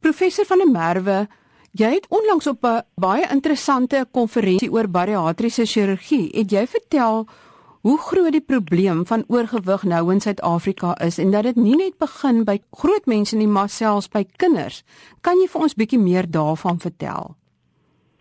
Professor van der Merwe, jy het onlangs op 'n baie interessante konferensie oor bariatriese chirurgie, het jy vertel hoe groot die probleem van oorgewig nou in Suid-Afrika is en dat dit nie net begin by groot mense nie, maar selfs by kinders. Kan jy vir ons bietjie meer daarvan vertel?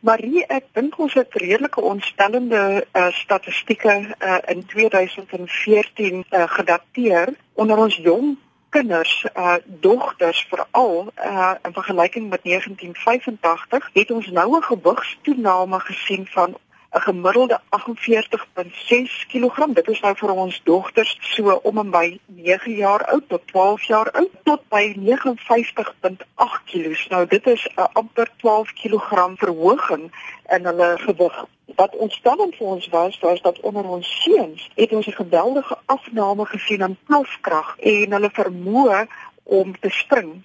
Marie, ek dink ons het redelike ontstellende uh, statistieke uh, in 2014 uh, gedateer onder ons jong kinders, uh dogters veral uh in vergelyking met 1985 het ons nou 'n gewigstoename gesien van 'n gemiddelde 48.6 kg. Dit is nou vir ons dogters so om en by 9 jaar oud tot 12 jaar oud tot by 59.8 kg. Nou dit is 'n amper 12 kg verhoging in hulle gewig. Wat ontstellend vir ons was, was dat onder ons seuns het ons 'n geweldige afname gesien aan plofkrag en hulle vermoë om te spring.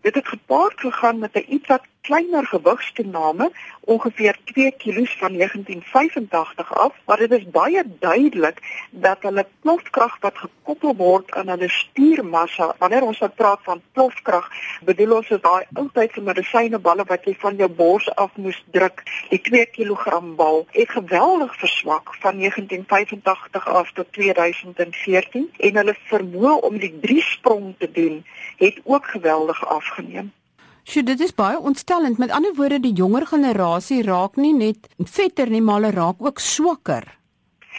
Dit het gepaard gegaan met 'n iets wat kleiner gewigstoename, ongeveer 2 kg van 1985 af, maar dit is baie duidelik dat hulle plofkrag wat gekoppel word aan hulle spiermassa, wanneer ons nou praat van plofkrag, bedoel ons is daai oudtyd van medisyneballe wat jy van jou bors af moes druk, die 2 kg bal, het geweldig verswak van 1985 af tot 2014 en hulle vermoë om die drie sprong te doen, het ook geweldig afgeneem. Sjoe, dit is baie ontstellend. Met ander woorde, die jonger generasie raak nie net vetter nie, maar hulle raak ook swakker.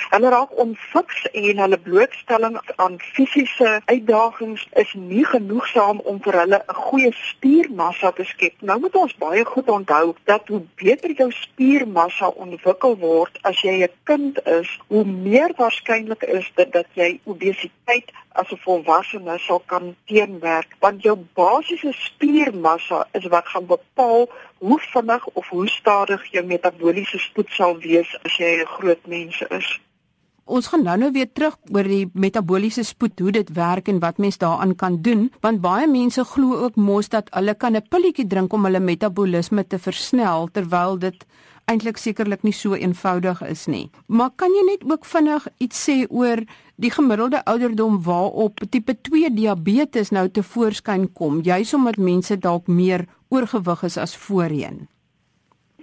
Hulle raak onfiks en hulle blootstelling aan fisiese uitdagings is nie genoegsaam om vir hulle 'n goeie spiermassa te skep. Nou moet ons baie goed onthou dat hoe beter jou spiermassa ontwikkel word as jy 'n kind is, hoe meer waarskynlik is dit dat jy obesiteit as 'n volwassene sal kan teenwerk, want jou basiese spiermassa is wat gaan bepaal hoe vinnig of hoe stadig jou metabooliese spoed sal wees as jy 'n groot mens is. Ons gaan nou nou weer terug oor die metabooliese spoed, hoe dit werk en wat mens daaraan kan doen, want baie mense glo ook mos dat hulle kan 'n pilletjie drink om hulle metabolisme te versnel terwyl dit eintlik sekerlik nie so eenvoudig is nie. Maar kan jy net ook vinnig iets sê oor die gemiddelde ouderdom waarop tipe 2 diabetes nou te voorskyn kom, juis omdat mense dalk meer oorgewig is as voorheen?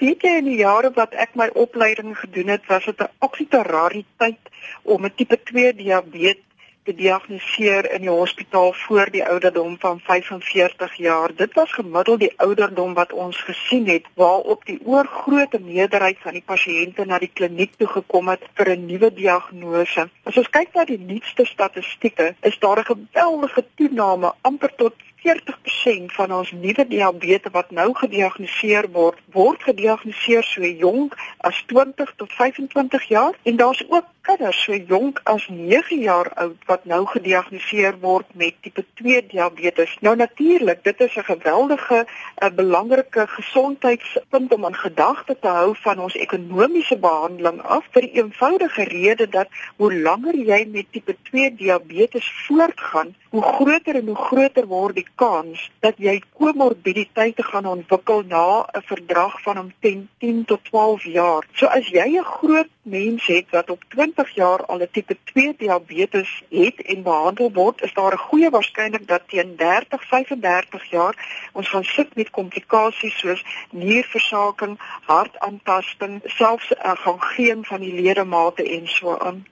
weet jy in die jare wat ek my opleiding gedoen het, was dit 'n absolute rariteit om 'n tipe 2 diabetes te diagnoseer in die hospitaal voor die ouderdom van 45 jaar. Dit was gemiddeld die ouderdom wat ons gesien het waarop die oorgrootste meerderheid van die pasiënte na die kliniek toe gekom het vir 'n nuwe diagnose. As ons kyk na die nuutste statistieke, is daar 'n geweldige toename amper tot 40% van ons nuwe diabetes wat nou gediagnoseer word, word gediagnoseer so jonk as 20 tot 25 jaar. En daar's ook kinders so jonk as 9 jaar oud wat nou gediagnoseer word met tipe 2 diabetes. Nou natuurlik, dit is 'n geweldige 'n eh, belangrike gesondheidspunt om aan gedagte te hou van ons ekonomiese behandeling af vir die eenvoudige rede dat hoe langer jy met tipe 2 diabetes voortgaan, hoe groter en hoe groter word die kans dat jy komorbiditeite gaan ontwikkel na 'n verdrag van omtrent 10 tot 12 jaar. So as jy 'n groot mens het wat op 20 jaar al 'n tipe 2 diabetes het en behandel word, is daar 'n goeie waarskynlikheid dat teen 30, 35 jaar ons gaan sit met komplikasies soos nierversaking, hartaantasting, selfs 'n uh, gaan geen van die ledemate en so aan.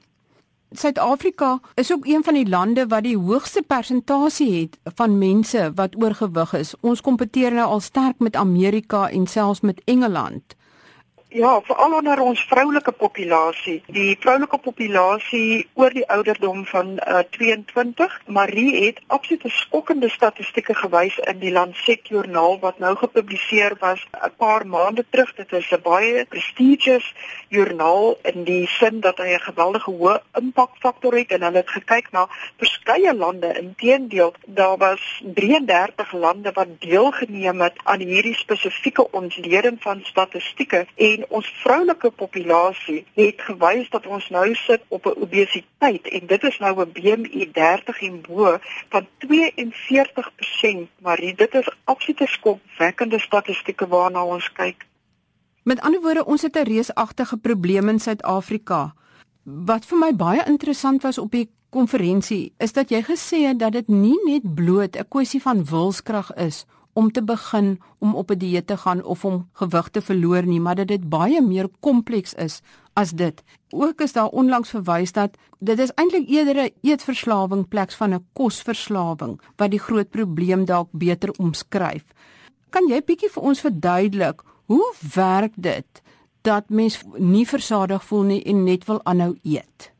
Suid-Afrika is ook een van die lande wat die hoogste persentasie het van mense wat oorgewig is. Ons kompeteer nou al sterk met Amerika en selfs met Engeland. Ja, veral onder ons vroulike populasie. Die vroulike populasie oor die ouderdom van uh, 22, Marie het absolute skokkende statistieke gewys in die Lancet joernaal wat nou gepubliseer was 'n paar maande terug. Dit is 'n baie prestigious joernaal in die sin dat hy 'n geweldige hoë impakfaktor het en hulle het gekyk na verskeie lande. Inteendeel, daar was 33 lande wat deelgeneem het aan hierdie spesifieke ontleding van statistieke en en ons vroulike populasie het gewys dat ons nou sit op 'n obesiteit en dit is nou 'n BMI 30 en bo van 42%, maar dit is absolute skokwekkende statistieke waarna ons kyk. Met ander woorde, ons het 'n reusagtige probleem in Suid-Afrika. Wat vir my baie interessant was op die konferensie is dat jy gesê het dat dit nie net bloot 'n kwessie van wilskrag is om te begin om op 'n dieet te gaan of om gewig te verloor nie, maar dat dit baie meer kompleks is as dit. Ook is daar onlangs verwys dat dit is eintlik eerder 'n eetverslawing pleks van 'n kosverslawing wat die groot probleem dalk beter omskryf. Kan jy bietjie vir ons verduidelik hoe werk dit dat mens nie versadig voel nie en net wil aanhou eet?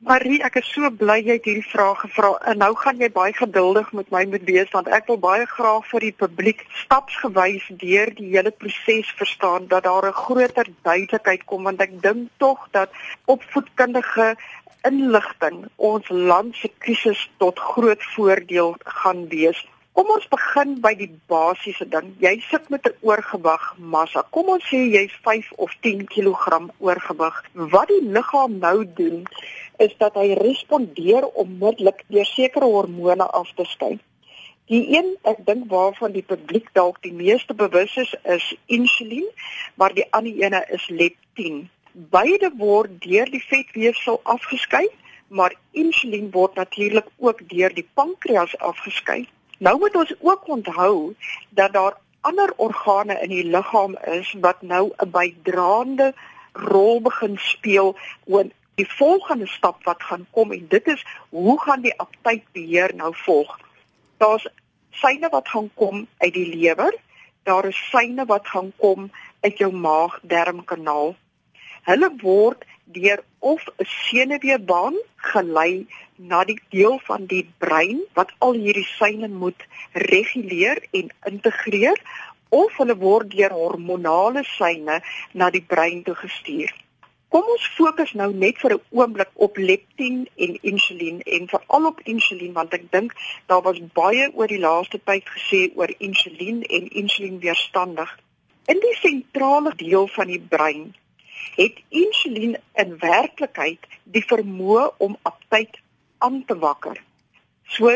Marie, ek is so bly jy het hierdie vraag gevra. En nou gaan jy baie geduldig met my moet wees want ek wil baie graag vir die publiek stapsgewys deur die hele proses verstaan dat daar 'n groter duidelikheid kom want ek dink tog dat opvoedkundige inligting ons land se krisis tot groot voordeel gaan wees. Kom ons begin by die basiese ding. Jy sit met 'n oorgewig massa. Kom ons sê jy's 5 of 10 kg oorgewig. Wat die liggaam nou doen is dat hy respondeer onmiddellik deur sekere hormone af te skei. Die een, ek dink waarvan die publiek dalk die meeste bewus is, is insulien, maar die ander ene is leptin. Beide word deur die vetweefsel afgeskei, maar insulien word natuurlik ook deur die pankreas afgeskei. Nou moet ons ook onthou dat daar ander organe in die liggaam is wat nou 'n bydraende rol begin speel oor die volgende stap wat gaan kom en dit is hoe gaan die aptydbeheer nou volg. Daar's syne wat gaan kom uit die lewer, daar is syne wat gaan kom uit jou maag-darmkanaal. Hulle word deur of 'n senuweebaan gelei na die deel van die brein wat al hierdie seine moet reguleer en integreer of hulle word deur hormonale seine na die brein toe gestuur. Kom ons fokus nou net vir 'n oomblik op leptin en insulien en veral op insulien want ek dink daar was baie oor die laaste tyd gesê oor insulien en insulienweerstandig. In die sentrale deel van die brein het insulien in werklikheid die vermoë om aptyd aan te wakker. So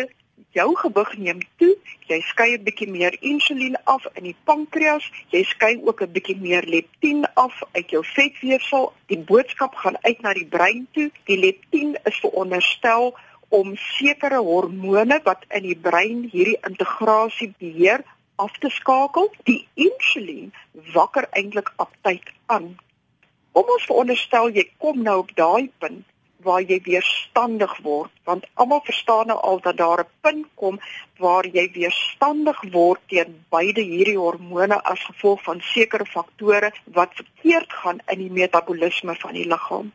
jou gewig neem toe, jy skei 'n bietjie meer insulien af in die pankreas, jy skei ook 'n bietjie meer leptin af uit jou vetweefsel. Die boodskap gaan uit na die brein toe. Die leptin is veronderstel om sekere hormone wat in die brein hierdie integrasie beheer af te skakel. Die insulien wakker eintlik aptyd aan. Kom ons veronderstel jy kom nou op daai punt waar jy weerstandig word want almal verstaan nou al dat daar 'n punt kom waar jy weerstandig word teen beide hierdie hormone as gevolg van sekere faktore wat verkeerd gaan in die metabolisme van die liggaam.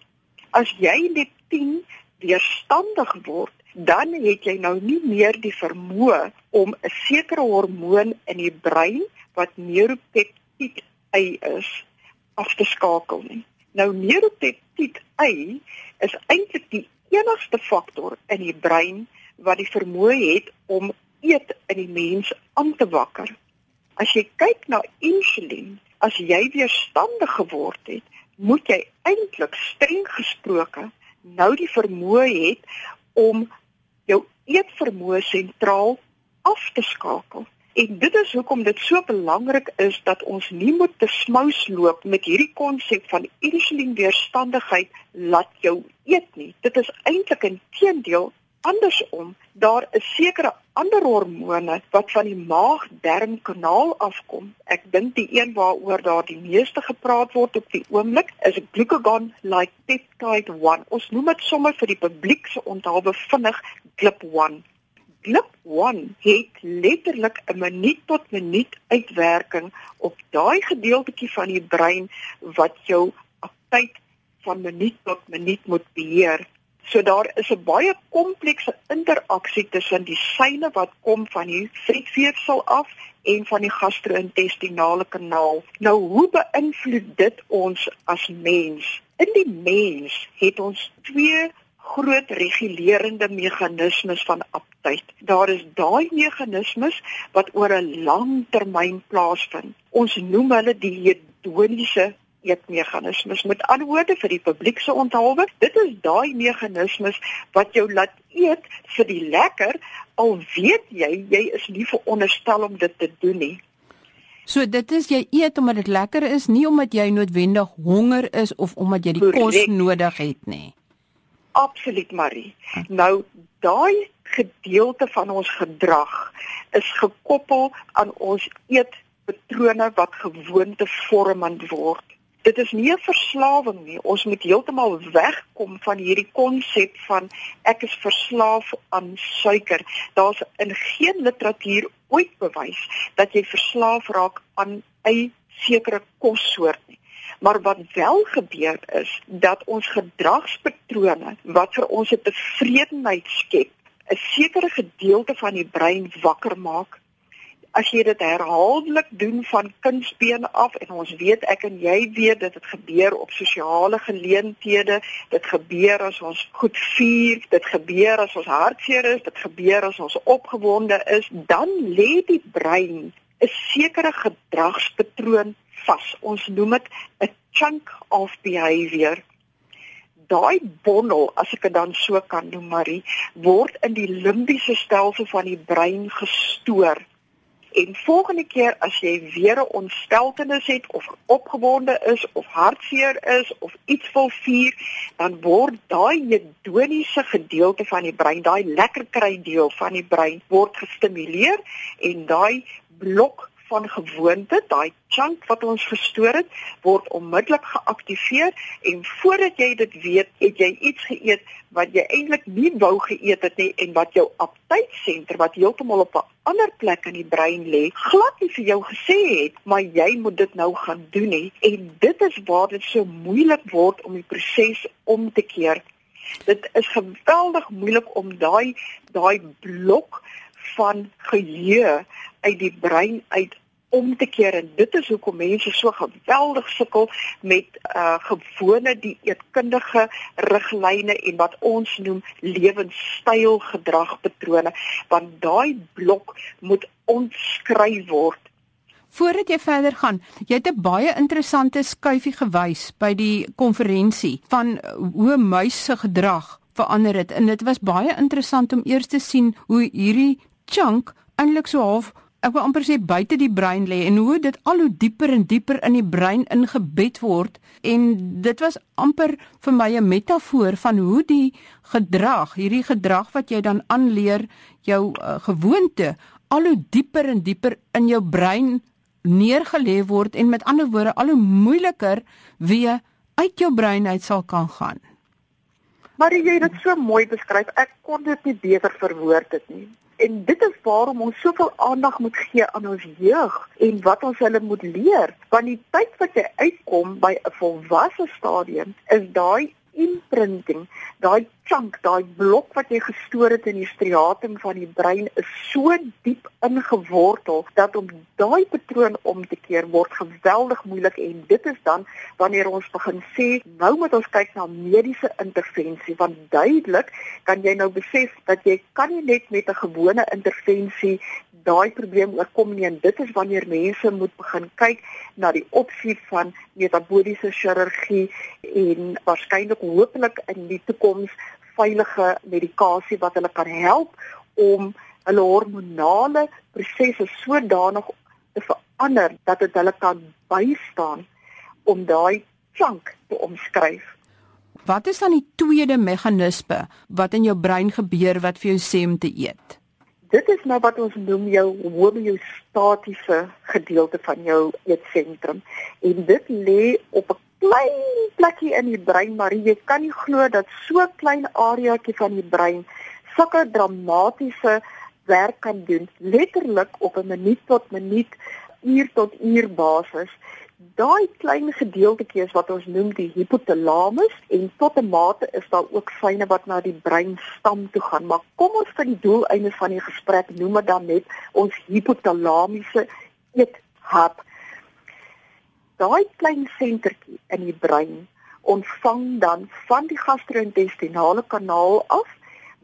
As jy leptin weerstandig word, dan het jy nou nie meer die vermoë om 'n sekere hormoon in die brein wat neuropeptied Y is af te skakel nie. Nou neuropeptied Y is eintlik die enigste faktor in die brein wat die vermoë het om eet in die mens aan te wakker. As jy kyk na insulien, as jy weerstandig geword het, moet jy eintlik streng gesproke nou die vermoë het om jou eetvermoë sentraal af te skakel. En dit is hoekom dit so belangrik is dat ons nie moet te smous loop met hierdie konsep van insulienweerstandigheid laat jou eet nie. Dit is eintlik 'n teendeel andersom. Daar is sekere ander hormone wat van die maag-darmkanaal afkom. Ek dink die een waaroor daar die meeste gepraat word op die oomblik is glucagon-like peptide 1. Ons noem dit sommer vir die publiek se onthaalbe vinnig GLP-1. GLP-1 het letterlik 'n minuut tot minuut uitwerking op daai gedeeltjie van die brein wat jou aptyd van minuut tot minuut moet beheer. So daar is 'n baie komplekse interaksie tussen die seine wat kom van die vetweefsel af en van die gastro-intestinale kanaal. Nou hoe beïnvloed dit ons as mens? In die mens het ons twee groot regulerende meganismes van aptyd. Daar is daai meganismes wat oor 'n lang termyn plaasvind. Ons noem hulle die hedoniese eetmeganismes. Met ander woorde vir die publiek se onthaalwe, dit is daai meganismes wat jou laat eet vir die lekker al weet jy jy is nie veronderstel om dit te doen nie. So dit is jy eet omdat dit lekker is, nie omdat jy noodwendig honger is of omdat jy die Correct. kos nodig het nie Absoluut Marie. Nou daai gedeelte van ons gedrag is gekoppel aan ons eetpatrone wat gewoontevormend word. Dit is nie 'n verslawing nie. Ons moet heeltemal wegkom van hierdie konsep van ek is verslaaf aan suiker. Daar's in geen literatuur ooit bewys dat jy verslaaf raak aan 'n sekere kossoort nie. Maar wat wel gebeur is dat ons gedragspatrone wat vir ons 'n tevredenheid skep, 'n sekere gedeelte van die brein wakker maak. As jy dit herhaaldelik doen van kindsbeen af en ons weet ek en jy weet dit het gebeur op sosiale geleenthede, dit gebeur as ons goed vier, dit gebeur as ons hartseer is, dit gebeur as ons opgewonde is, dan lê die brein 'n sekere gedragspatroon vas. Ons noem dit 'n chunk of behavior. Daai bondel, as ek dit dan so kan noem, Marie, word in die limbiese stelsel van die brein gestoor. En volgende keer as jy weer 'n ontsteltenis het of opgewonde is of hartseer is of iets wil vier, dan word daai hedoniese gedeelte van die brein, daai lekker kry deel van die brein word gestimuleer en daai blok van gewoonte, daai chunk wat ons gestoor het, word onmiddellik geaktiveer en voordat jy dit weet, het jy iets geëet wat jy eintlik nie wou geëet het nie en wat jou aptytsenter wat heeltemal op 'n ander plek in die brein lê, glad nie vir jou gesê het, maar jy moet dit nou gaan doen nie en dit is waar dit so moeilik word om die proses om te keer. Dit is geweldig moeilik om daai daai blok van geheue uit die brein uit om te keer. En dit is hoekom mense so geweldig sukkel met uh gewone dieetkundige riglyne en wat ons noem lewenstyl gedragpatrone want daai blok moet ontskryf word. Voordat jy verder gaan, jy het 'n baie interessante skuifie gewys by die konferensie van hoe muise se gedrag verander het. En dit was baie interessant om eers te sien hoe hierdie chunk eintlik so half ek wil amper sê buite die brein lê en hoe dit al hoe dieper en dieper in die brein ingebed word en dit was amper vir my 'n metafoor van hoe die gedrag, hierdie gedrag wat jy dan aanleer jou uh, gewoonte al hoe dieper en dieper in jou brein neergelê word en met ander woorde al hoe moeiliker weer uit jou brein uit sal kan gaan. Maar jy het dit so mooi beskryf. Ek kon dit nie beter verwoord het nie. En dit is waarom ons soveel aandag moet gee aan ons jeug en wat ons hulle moet leer. Want die tyd wat jy uitkom by 'n volwasse stadium is daai imprinting, daai chunk, daai blok wat jy gestoor het in die striatum van die brein is so diep ingewortel dat om daai patroon om te keer word geweldig moeilik en dit is dan wanneer ons begin sê nou moet ons kyk na mediese intervensie want duidelik kan jy nou besef dat jy kan nie net met 'n gewone intervensie daai probleem oorkom nie en dit is wanneer mense moet begin kyk na die opsie van metaboliese chirurgie en waarskynlik hopelik in die toekoms veilige medikasie wat hulle kan help om hulle hormonale prosesse sodanig te verander dat dit hulle kan bystaan om daai chunk te omskryf. Wat is dan die tweede meganisme wat in jou brein gebeur wat vir jou sê om te eet? Dit is nou wat ons noem jou homeostatiese gedeelte van jou eetsentrum en dit lê op 'n klein plekkie in die brein maar jy kan nie glo dat so klein areaatjie van die brein sulke dramatiese werk kan doen letterlik op 'n minuut tot minuut uur tot uur basis. Daai klein gedeeltetjie is wat ons noem die hypothalamus en tot 'n mate is daar ook syne wat na die breinstam toe gaan. Maar kom ons vir die doeleinde van die gesprek noem dit dan net ons hypothalamiese eethub daai klein sentertjie in die brein ontvang dan van die gastro-intestinale kanaal af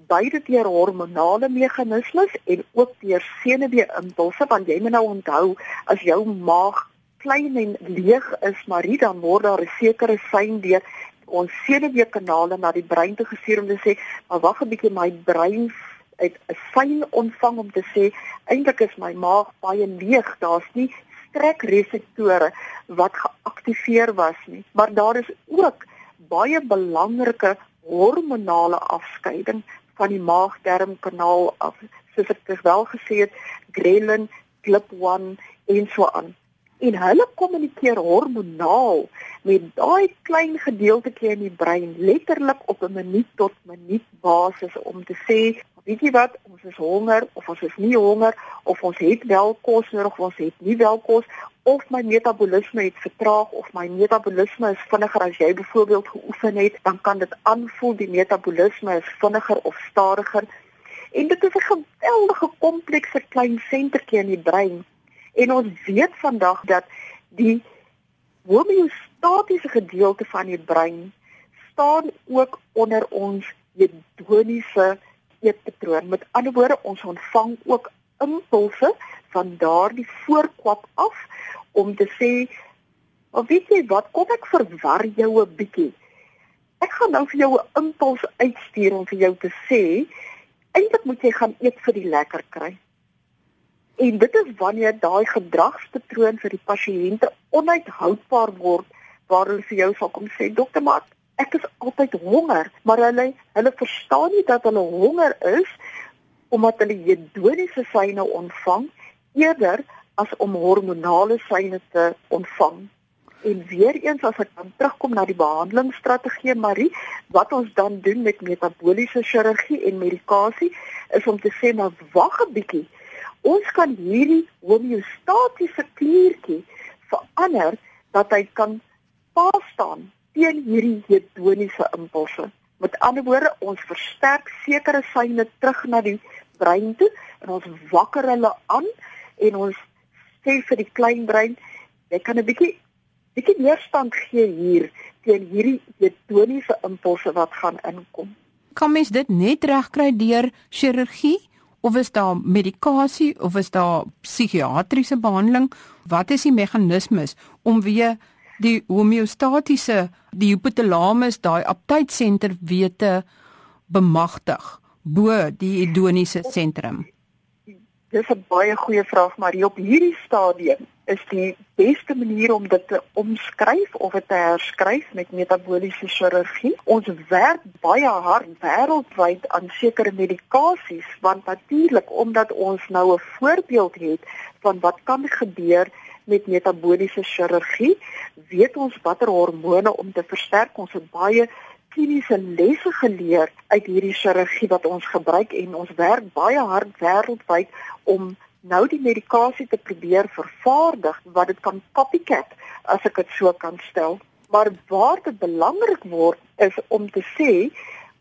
beide deur hormonale meganismes en ook deur senuwee-impulse want jy moet nou onthou as jou maag klein en leeg is maar dan word daar 'n sekere sein deur ons senuwee-kanale na die brein toe gestuur om te sê maar wag 'n bietjie my brein het 'n sein ontvang om te sê eintlik is my maag baie leeg daar's nie trekreseptore wat geaktiveer was nie, maar daar is ook baie belangrike hormonale afskeiding van die maag-darmkanaal af. Soos ek wel gesê het, ghrelin, GLP-1 en so aan. En hulle kommunikeer hormonaal met daai klein gedeeltetjie in die brein letterlik op 'n minuut tot minuut basis om te sê weet jy wat? Ons is honger of ons is nie honger of ons het wel kos nodig of ons het nie wel kos of my metabolisme het vertraag of my metabolisme is vinniger as jy byvoorbeeld geoefen het dan kan dit aanvoel die metabolisme is vinniger of stadiger. En dit is 'n geweldige komplekse klein sentertjie in die brein. En ons weet vandag dat die homeostatiese gedeelte van die brein staan ook onder ons hedoniese eetpatroon. Met ander woorde, ons ontvang ook impulse van daardie voorkwap af om te sê, "Of weet jy wat, kom ek verwar jou 'n bietjie. Ek gaan nou vir jou 'n impuls uitstuur om vir jou te sê, eintlik moet jy gaan eet vir die lekker kry." En dit is wanneer daai gedragspatroon vir die pasiënte onuithoudbaar word waar hulle vir jou sal kom sê dokter maar ek is altyd honger. Maar hulle hulle verstaan nie dat hulle honger is omdat hulle hedoniese syne ontvang eerder as om hormonale syne te ontvang. En weer eens as ek dan terugkom na die behandelingsstrategie Marie wat ons dan doen met metabooliese chirurgie en medikasie is om te sê maar wag 'n bietjie. Ons kan hierdie homeostatiese kliertjie verander dat hy kan pas staan teen hierdie hedoniese impulse. Met ander woorde, ons versterk sekere syne terug na die brein toe en ons wakker hulle aan en ons sê vir die klein brein, jy kan 'n bietjie bietjie weerstand gee hier teen hierdie hedoniese impulse wat gaan inkom. Kan mens dit net regkry deur chirurgie? of is daar medikasie of is daar psigiatriese behandeling? Wat is die meganismes om weer die homeostatiese die hypothalamus daai aptydsenter weer te bemagtig bo die hedoniese sentrum? Dis 'n baie goeie vraag, maar op hierdie stadium is die beste manier om dit te omskryf of dit te herskryf met metabooliese chirurgie. Ons werk baie hard wêreldwyd aan sekere medikasies want natuurlik omdat ons nou 'n voorbeeld het van wat kan gebeur met metabooliese chirurgie, weet ons watter hormone om te versterk. Ons het baie kliniese lesse geleer uit hierdie chirurgie wat ons gebruik en ons werk baie hard wêreldwyd om nou die medikasie te probeer vervaardig wat dit kan copycat as ek dit so kan stel. Maar waar dit belangrik word is om te sê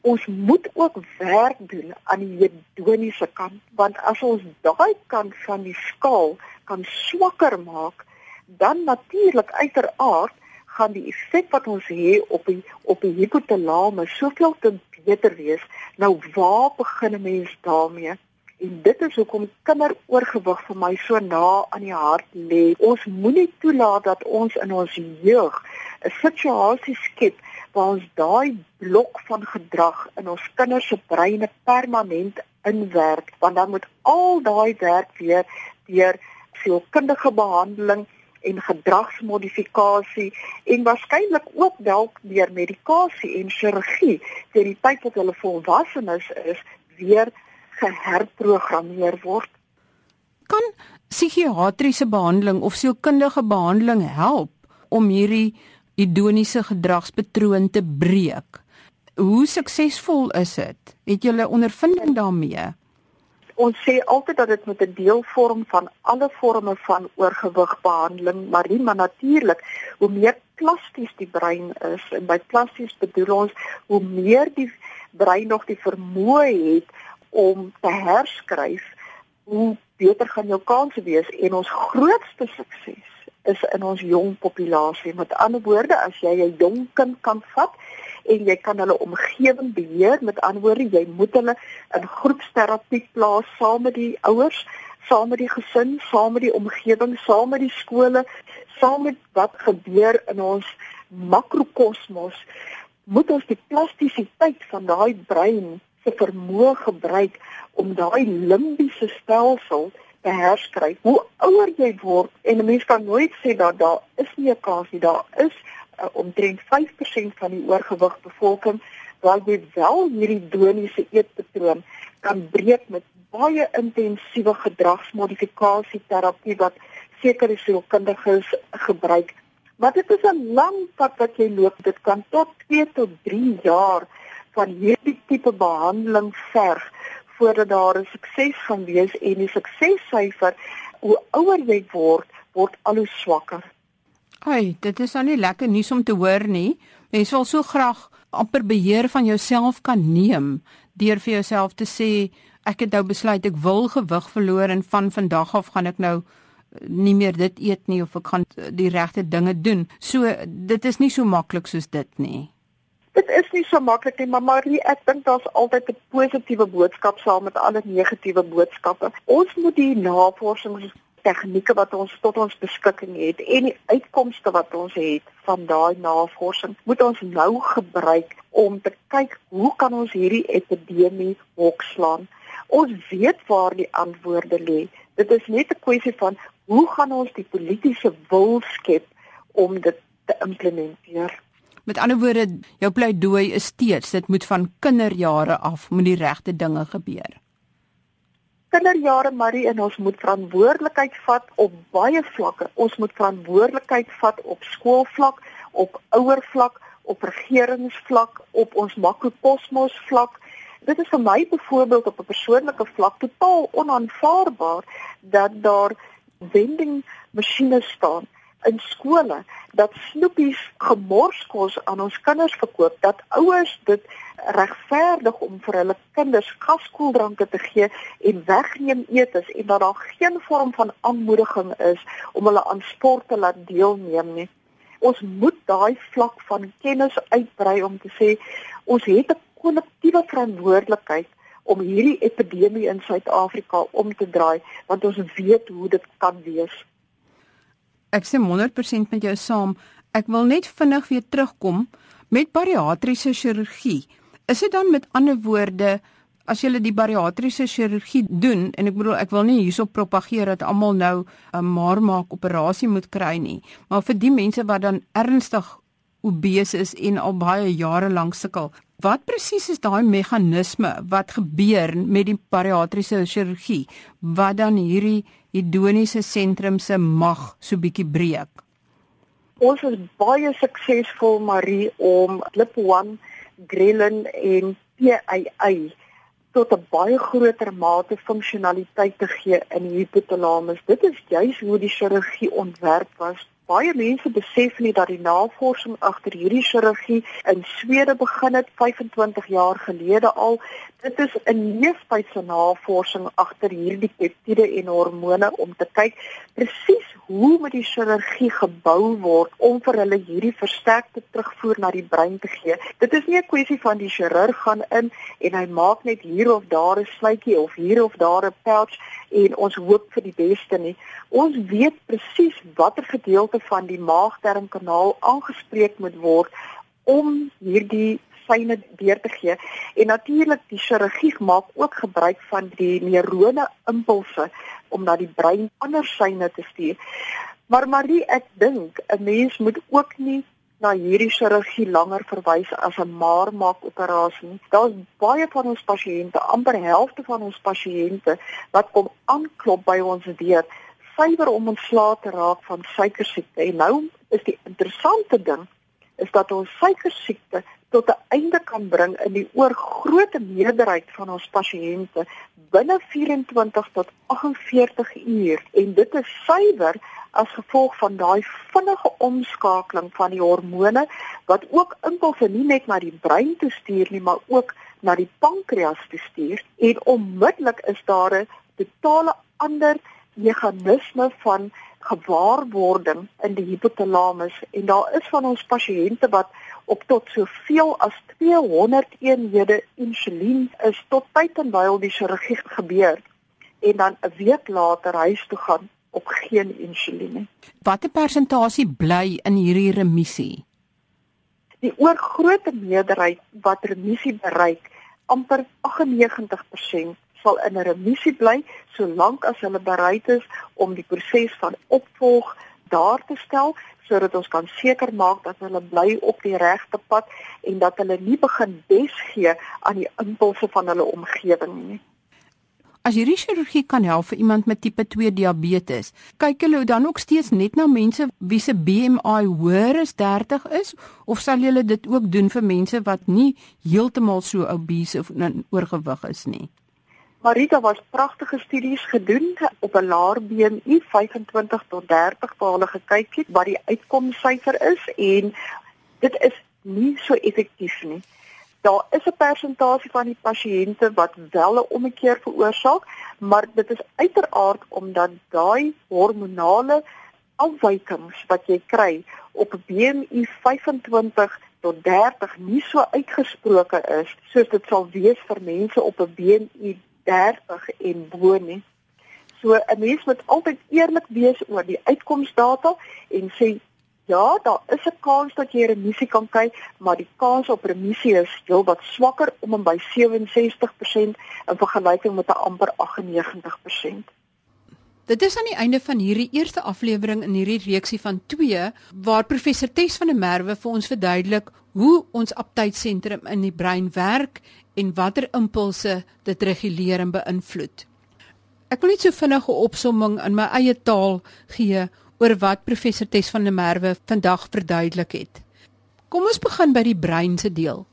ons moet ook werk doen aan die hedoniese kant want as ons daai kant van die skaal kan swakker maak dan natuurlik uiteraard gaan die effek wat ons het op die op die hipothalame soveel te beter wees. Nou waar begin 'n mens daarmee? En dit is hoekom kinderoorgewig vir my so na aan die hart lê. Ons moenie toelaat dat ons in ons jeug 'n situasie skep waar ons daai blok van gedrag in ons kinders se breine permanent inwerk, want dan moet al daai werk weer deur sielkundige behandeling en gedragsmodifikasie en waarskynlik ook dalk deur medikasie en chirurgie teen die tyd wat hulle volwassenes is weer geherprogrammeer word. Kan psigiatriese behandeling of sielkundige behandeling help om hierdie hedoniese gedragspatroon te breek? Hoe suksesvol is dit? Het 'n ondervinding daarmee? Ons sê altyd dat dit met 'n deel vorm van alle forme van oorgewigbehandeling, maar nie maar natuurlik hoe meer plasties die brein is en by plasties bedoel ons hoe meer die brein nog die vermoë het om te herskryf hoe beter gaan jou kanse wees en ons grootste sukses is in ons jong populasie. Met ander woorde, as jy 'n jong kind kan vat en jy kan hulle omgewing beheer, met ander woorde, jy moet hulle in groepsterapie plaas saam met die ouers, saam met die gesin, saam met die omgewing, saam met die skole, saam met wat gebeur in ons makrokosmos, moet ons die plastisiteit van daai brein se vermoë gebruik om daai limbiese stelsel te herskryf. Hoe ouer jy word en 'n mens kan nooit sê dat daar is nie 'n kans nie. Daar is uh, omtrent 5% van die oorgewig bevolking waar jy wel hierdie doniese eetpatroon kan breek met baie intensiewe gedragsmodifikasie terapie wat sekere sielkundiges gebruik. Maar dit is 'n lang pad wat jy loop. Dit kan tot 2 tot 3 jaar van hierdie tipe behandeling verg voordat daar 'n sukses gaan wees en die suksessyfer hoe ouer jy word, word al hoe swakker. Ai, dit is nou nie lekker nuus om te hoor nie. Mens wil so graag amper beheer van jouself kan neem deur vir jouself te sê ek het nou besluit ek wil gewig verloor en van vandag af gaan ek nou nie meer dit eet nie of ek gaan die regte dinge doen. So dit is nie so maklik soos dit nie. Dit is nie so maklik nie, maar Marie, ek dink daar's altyd 'n positiewe boodskap saam met alle negatiewe boodskappe. Ons moet die navorsings tegnieke wat ons tot ons beskikking het en die uitkomste wat ons het van daai navorsing moet ons nou gebruik om te kyk hoe kan ons hierdie epidemie hokslaan. Ons weet waar die antwoorde lê. Dit is net 'n kwessie van hoe gaan ons die politieke wil skep om dit te implementeer. Met ander woorde, jou pleidooi is steeds dit moet van kinderjare af moet die regte dinge gebeur. Kinderjare Marie en ons moet verantwoordelikheid vat op baie vlakke. Ons moet verantwoordelikheid vat op skoolvlak, op ouervlak, op regeringsvlak, op ons makrokosmos vlak. Dit is vir my byvoorbeeld op 'n persoonlike vlak totaal onaanvaarbaar dat daar vending masjiene staan in skole dat snoepies gemors kos aan ons kinders verkoop dat ouers dit regverdig om vir hulle kinders gaskoeldranke te gee en wegneem eetes en dat daar geen vorm van aanmoediging is om hulle aan sport te laat deelneem nie ons moet daai vlak van kennis uitbrei om te sê ons het 'n kollektiewe verantwoordelikheid om hierdie epidemie in Suid-Afrika om te draai want ons weet hoe dit kan wees. Ek sê 100% met jou saam. Ek wil net vinnig weer terugkom met bariatriese chirurgie. Is dit dan met ander woorde as jy die bariatriese chirurgie doen en ek bedoel ek wil nie hierso propageer dat almal nou 'n maarmaak operasie moet kry nie, maar vir die mense wat dan ernstig obese is en al baie jare lank sukkel, Wat presies is daai meganisme wat gebeur met die bariatriese chirurgie wat dan hierdie hedoniese sentrum se mag so bietjie breek? Ons is baie suksesvol Marie om GLP-1, ghrelin en PAI tot 'n baie groter mate funksionaliteit te gee in die hypothalamus. Dit is juis hoe die chirurgie ontwerp was baie mense besef nie dat die navorsing agter hierdie chirurgie in Swede begin het 25 jaar gelede al. Dit is 'n leeftydse navorsing agter hierdie peptiede en hormone om te kyk presies hoe moet die chirurgie gebou word om vir hulle hierdie versterkte terugvoer na die brein te gee. Dit is nie 'n kwessie van die chirurg gaan in en hy maak net hier of daar 'n sluitjie of hier of daar 'n pouch en ons hoop vir die beste nie. Ons weet presies watter gedeelte van die maagdarmkanaal aangespreek moet word om hierdie syne deur te gee. En natuurlik die chirurgie maak ook gebruik van die neurone impulse om na die brein ander syne te stuur. Maar Marie, ek dink 'n mens moet ook nie na hierdie chirurgie langer verwys as 'n maarmaak operasie. Daar's baie van ons pasiënte, amper helfte van ons pasiënte wat kom aanklop by ons deur suiwer om ontslae te raak van suikersiekte. En nou is die interessante ding is dat ons suikersiekte tot 'n einde kan bring in die oorgrootste meerderheid van ons pasiënte binne 24 tot 48 uur en dit is suiwer as gevolg van daai vinnige omskakeling van die hormone wat ook impulse nie net na die brein toe stuur nie maar ook na die pankreas toe stuur en onmiddellik is daar 'n totale ander meganisme van gewaarwording in die hypothalamus en daar is van ons pasiënte wat op tot soveel as 200 eenhede insulien is tot tyd en wyl die chirurgie gebeur en dan 'n week later huis toe gaan op geen insulien. Watter persentasie bly in hierdie remissie? Die oorgrootste meerderheid wat remissie bereik, amper 98% sal in 'n remissie bly solank as hulle bereid is om die proses van opvolg daar te stel sodat ons kan seker maak dat hulle bly op die regte pad en dat hulle nie begin besgee aan die impulse van hulle omgewing nie. As hierdie chirurgie kan help vir iemand met tipe 2 diabetes, kyk hulle dan ook steeds net na mense wie se BMI hoër as 30 is of sal julle dit ook doen vir mense wat nie heeltemal so obese of oorgewig is nie? Marita was pragtige studies gedoen op 'n laer BMI 25 tot 30 waar hulle gekyk het wat die uitkomsyfer is en dit is nie so effektief nie. Daar is 'n persentasie van die pasiënte wat wel 'n ommekeer veroorsaak, maar dit is uiteraard omdat daai hormonale afwykings wat jy kry op BMI 25 tot 30 nie so uitgesproke is soos dit sal wees vir mense op 'n BMI 30 en bo nie. So 'n mens moet altyd eerlik wees oor die uitkomsdata en sê Ja, daar is 'n kans dat jy remissie kan kry, maar die kans op remissie is heelwat swakker om en by 67% in vergelyking met 'n amper 98%. Dit is aan die einde van hierdie eerste aflewering in hierdie reeksie van 2 waar professor Tes van der Merwe vir ons verduidelik hoe ons aptydsentrum in die brein werk en watter impulse dit reguleer en beïnvloed. Ek wil net so vinnige opsomming in my eie taal gee oor wat professor Tes van der Merwe vandag verduidelik het. Kom ons begin by die brein se deel.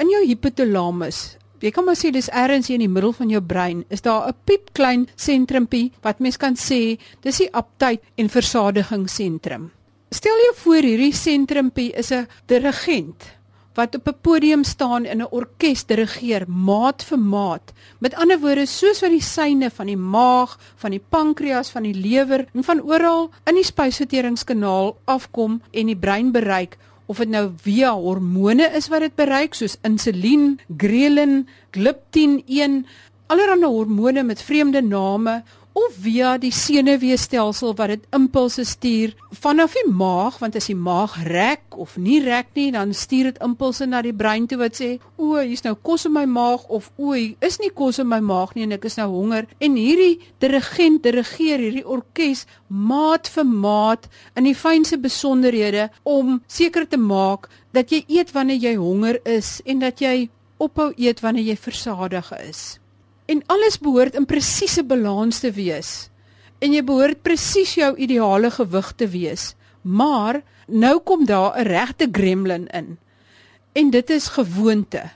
In jou hypothalamus, jy kan maar sê dis ergens in die middel van jou brein, is daar 'n piepklein sentrumpie wat mens kan sê dis die aptyd en versadigingssentrum. Stel jou voor hierdie sentrumpie is 'n dirigent wat op 'n podium staan en 'n orkes dirigeer maat vir maat. Met ander woorde, soos wat die syne van die maag, van die pankreas, van die lewer en van oral in die spysverteringskanaal afkom en die brein bereik, of dit nou via hormone is wat dit bereik soos insulien, grelin, gliptin-1, allerlei hormone met vreemde name of via die senuweestelsel wat dit impulse stuur vanaf die maag want as die maag rek of nie rek nie dan stuur dit impulse na die brein toe wat sê o hier's nou kos in my maag of o is nie kos in my maag nie en ek is nou honger. En hierdie dirigent dirigeer hierdie orkes maat vir maat in die fynste besonderhede om seker te maak dat jy eet wanneer jy honger is en dat jy ophou eet wanneer jy versadig is En alles behoort in presiese balans te wees. En jy behoort presies jou ideale gewig te wees. Maar nou kom daar 'n regte gremlin in. En dit is gewoonte.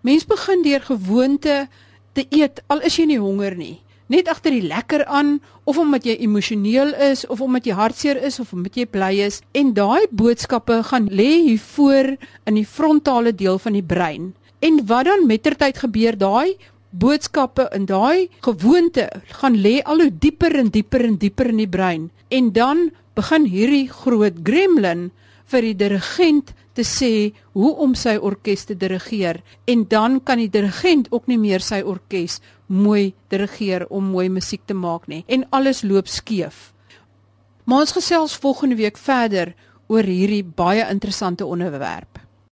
Mens begin deur gewoonte te eet al is jy nie honger nie. Net agter die lekker aan of omdat jy emosioneel is of omdat jy hartseer is of omdat jy bly is en daai boodskappe gaan lê hier voor in die frontale deel van die brein. En wat dan mettertyd gebeur daai boodskappe in daai gewoonte gaan lê al hoe dieper en dieper en dieper in die brein en dan begin hierdie groot gremlin vir die dirigent te sê hoe om sy orkes te dirigeer en dan kan die dirigent ook nie meer sy orkes mooi dirigeer om mooi musiek te maak nie en alles loop skeef. Maar ons gesels volgende week verder oor hierdie baie interessante onderwerp.